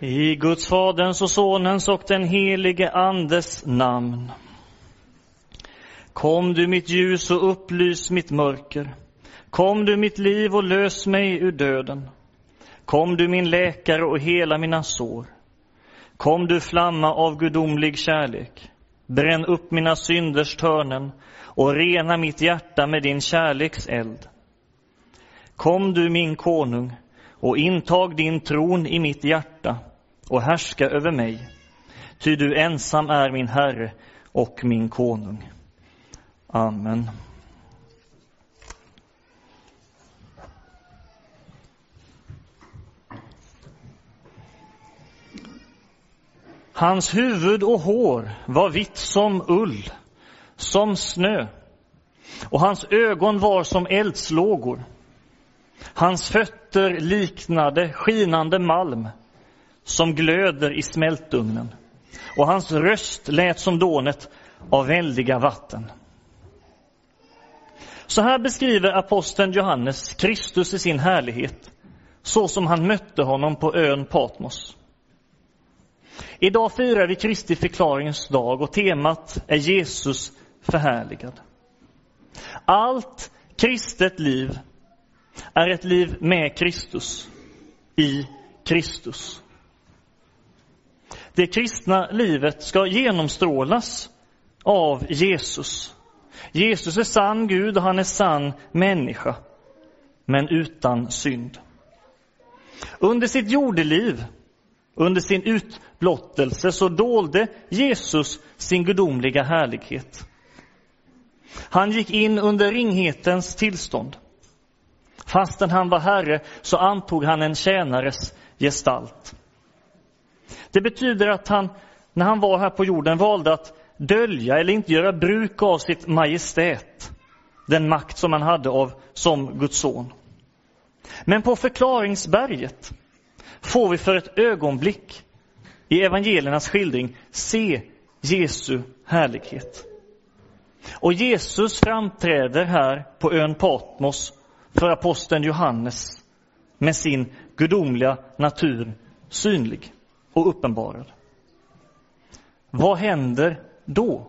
I Guds Faderns och Sonens och den helige Andes namn. Kom du mitt ljus och upplys mitt mörker. Kom du mitt liv och lös mig ur döden. Kom du min läkare och hela mina sår. Kom du flamma av gudomlig kärlek. Bränn upp mina synders törnen och rena mitt hjärta med din kärleks eld. Kom du min konung och intag din tron i mitt hjärta och härska över mig. Ty du ensam är min Herre och min konung. Amen. Hans huvud och hår var vitt som ull, som snö, och hans ögon var som eldslågor. Hans fötter liknade skinande malm som glöder i smältugnen och hans röst lät som dånet av väldiga vatten. Så här beskriver aposteln Johannes Kristus i sin härlighet, så som han mötte honom på ön Patmos. Idag firar vi Kristi förklaringens dag och temat är Jesus förhärligad. Allt kristet liv är ett liv med Kristus, i Kristus. Det kristna livet ska genomstrålas av Jesus. Jesus är sann Gud och han är sann människa, men utan synd. Under sitt jordeliv, under sin utblottelse, så dolde Jesus sin gudomliga härlighet. Han gick in under ringhetens tillstånd. Fastän han var herre så antog han en tjänares gestalt. Det betyder att han, när han var här på jorden, valde att dölja eller inte göra bruk av sitt majestät, den makt som han hade av som Guds son. Men på förklaringsberget får vi för ett ögonblick i evangeliernas skildring se Jesu härlighet. Och Jesus framträder här på ön Patmos för aposteln Johannes med sin gudomliga natur synlig och uppenbarad. Vad händer då?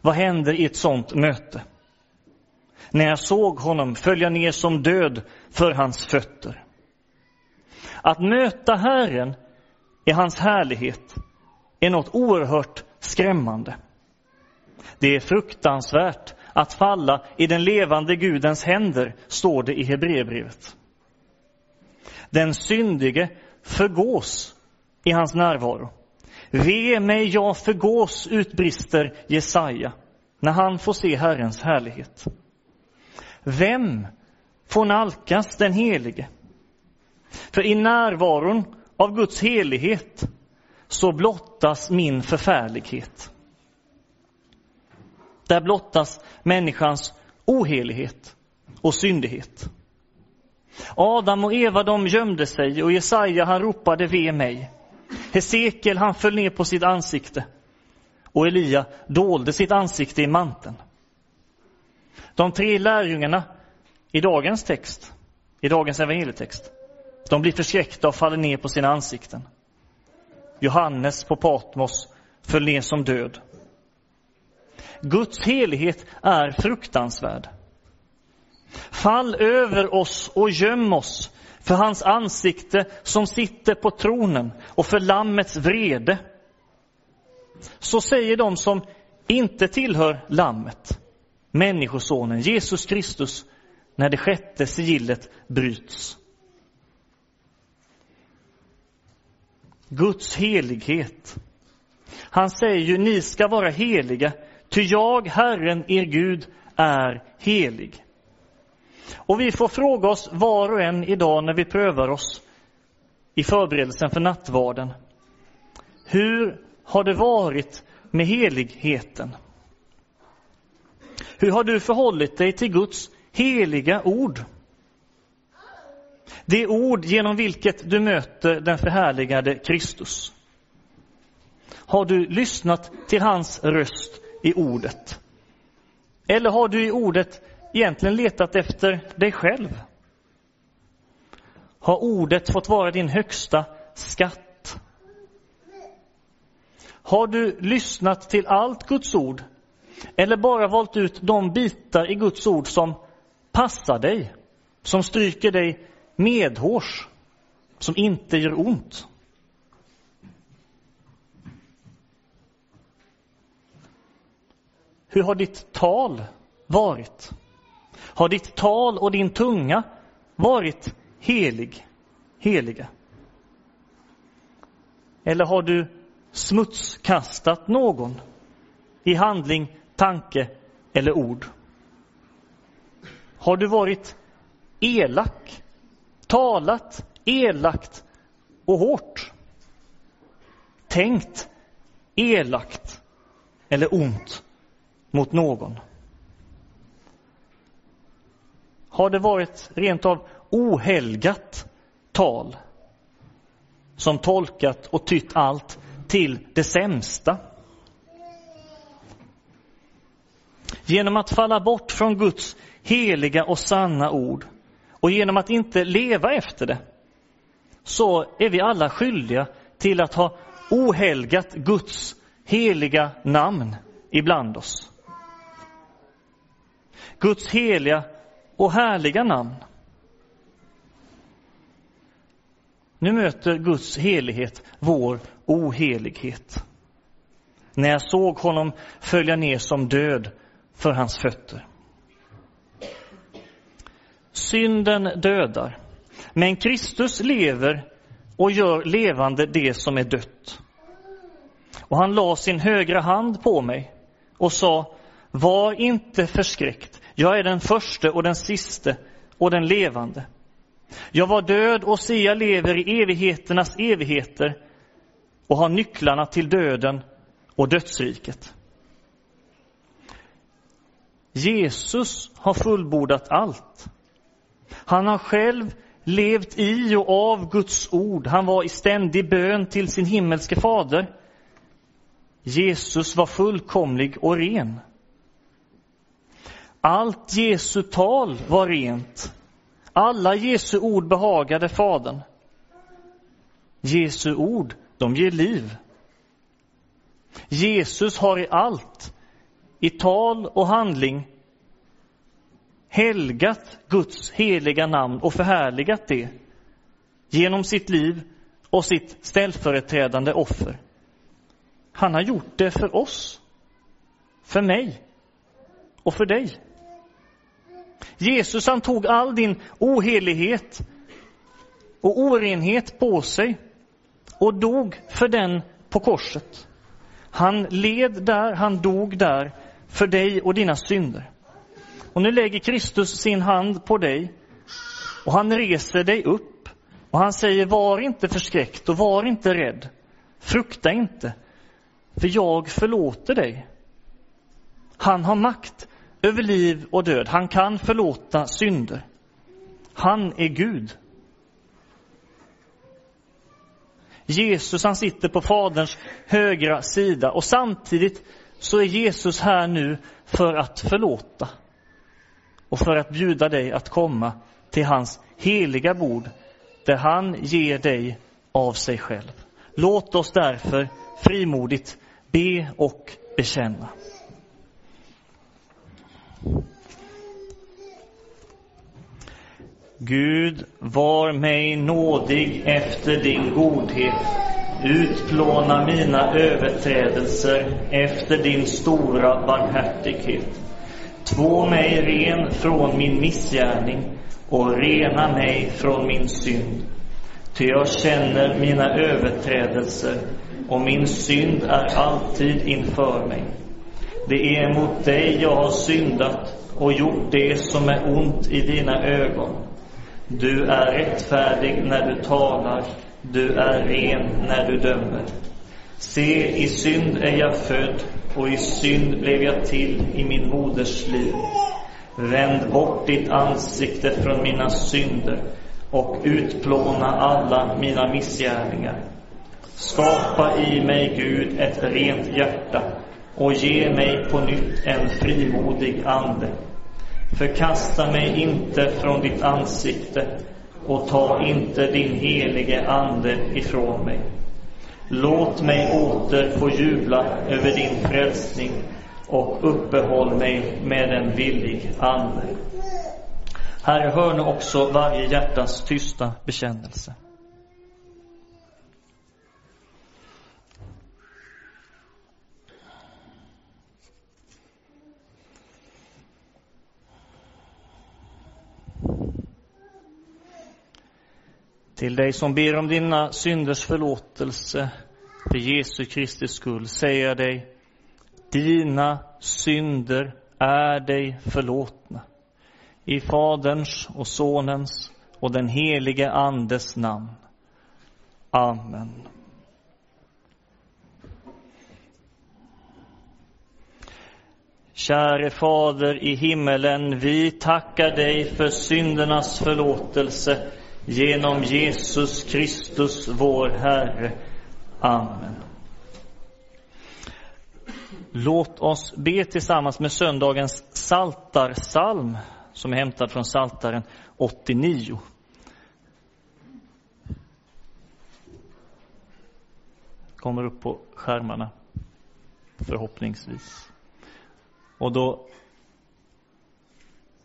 Vad händer i ett sådant möte? När jag såg honom följa ner som död för hans fötter. Att möta Herren i hans härlighet är något oerhört skrämmande. Det är fruktansvärt att falla i den levande Gudens händer, står det i Hebreerbrevet. Den syndige förgås i hans närvaro. Ve mig, jag förgås, utbrister Jesaja när han får se Herrens härlighet. Vem får nalkas den helige? För i närvaron av Guds helighet så blottas min förfärlighet. Där blottas människans ohelighet och syndighet. Adam och Eva de gömde sig och Jesaja han ropade ve mig. Hesekiel han föll ner på sitt ansikte och Elia dolde sitt ansikte i manteln. De tre lärjungarna i dagens text, i dagens evangelietext, de blir förskräckta och faller ner på sina ansikten. Johannes på Patmos föll ner som död. Guds helighet är fruktansvärd. Fall över oss och göm oss för hans ansikte som sitter på tronen och för Lammets vrede. Så säger de som inte tillhör Lammet, Människosonen, Jesus Kristus, när det sjätte sigillet bryts. Guds helighet. Han säger ju, ni ska vara heliga, ty jag, Herren, er Gud, är helig. Och vi får fråga oss var och en idag när vi prövar oss i förberedelsen för nattvarden. Hur har det varit med heligheten? Hur har du förhållit dig till Guds heliga ord? Det ord genom vilket du möter den förhärligade Kristus. Har du lyssnat till hans röst i ordet? Eller har du i ordet egentligen letat efter dig själv? Har ordet fått vara din högsta skatt? Har du lyssnat till allt Guds ord eller bara valt ut de bitar i Guds ord som passar dig, som stryker dig medhårs, som inte gör ont? Hur har ditt tal varit? Har ditt tal och din tunga varit helig, heliga? Eller har du smutskastat någon i handling, tanke eller ord? Har du varit elak, talat elakt och hårt? Tänkt elakt eller ont mot någon? Har det varit rent av ohelgat tal som tolkat och tytt allt till det sämsta? Genom att falla bort från Guds heliga och sanna ord och genom att inte leva efter det så är vi alla skyldiga till att ha ohelgat Guds heliga namn ibland oss. Guds heliga och härliga namn. Nu möter Guds helighet vår ohelighet. När jag såg honom följa ner som död för hans fötter. Synden dödar, men Kristus lever och gör levande det som är dött. Och han la sin högra hand på mig och sa, var inte förskräckt. Jag är den förste och den siste och den levande. Jag var död och se, jag lever i evigheternas evigheter och har nycklarna till döden och dödsriket. Jesus har fullbordat allt. Han har själv levt i och av Guds ord. Han var i ständig bön till sin himmelske fader. Jesus var fullkomlig och ren. Allt Jesu tal var rent. Alla Jesu ord behagade Fadern. Jesu ord, de ger liv. Jesus har i allt, i tal och handling, helgat Guds heliga namn och förhärligat det genom sitt liv och sitt ställföreträdande offer. Han har gjort det för oss, för mig och för dig. Jesus han tog all din ohelighet och orenhet på sig och dog för den på korset. Han led där, han dog där för dig och dina synder. Och nu lägger Kristus sin hand på dig och han reser dig upp och han säger var inte förskräckt och var inte rädd. Frukta inte, för jag förlåter dig. Han har makt över liv och död. Han kan förlåta synder. Han är Gud. Jesus han sitter på Faderns högra sida och samtidigt så är Jesus här nu för att förlåta och för att bjuda dig att komma till hans heliga bord där han ger dig av sig själv. Låt oss därför frimodigt be och bekänna. Gud, var mig nådig efter din godhet. Utplåna mina överträdelser efter din stora barmhärtighet. Två mig ren från min missgärning och rena mig från min synd. Ty jag känner mina överträdelser och min synd är alltid inför mig. Det är mot dig jag har syndat och gjort det som är ont i dina ögon. Du är rättfärdig när du talar, du är ren när du dömer. Se, i synd är jag född och i synd blev jag till i min moders liv. Vänd bort ditt ansikte från mina synder och utplåna alla mina missgärningar. Skapa i mig, Gud, ett rent hjärta och ge mig på nytt en frimodig ande. Förkasta mig inte från ditt ansikte och ta inte din helige ande ifrån mig. Låt mig åter få jubla över din frälsning och uppehåll mig med en villig ande. Herre, hör nu också varje hjärtas tysta bekännelse. Till dig som ber om dina synders förlåtelse för Jesu Kristi skull säger jag dig, dina synder är dig förlåtna. I Faderns och Sonens och den helige Andes namn. Amen. Käre Fader i himmelen, vi tackar dig för syndernas förlåtelse genom Jesus Kristus, vår Herre. Amen. Låt oss be tillsammans med söndagens saltarsalm som är hämtad från Saltaren 89. Kommer upp på skärmarna, förhoppningsvis. Och då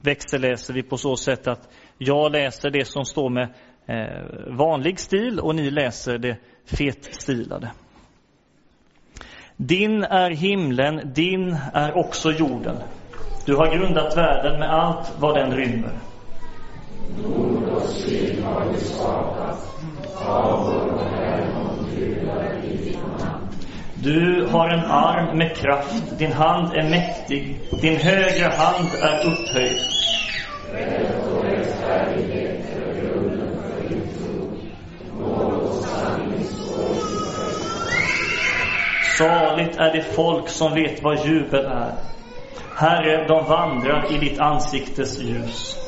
växelläser vi på så sätt att jag läser det som står med eh, vanlig stil och ni läser det fetstilade. Din är himlen, din är också jorden. Du har grundat världen med allt vad den rymmer. Nord och syd har du skapat, av och helgon jular i din hand. Du har en arm med kraft, din hand är mäktig, din högra hand är upphöjd. Saligt är det folk som vet vad jubel är. Herre, de vandrar i ditt ansiktes ljus.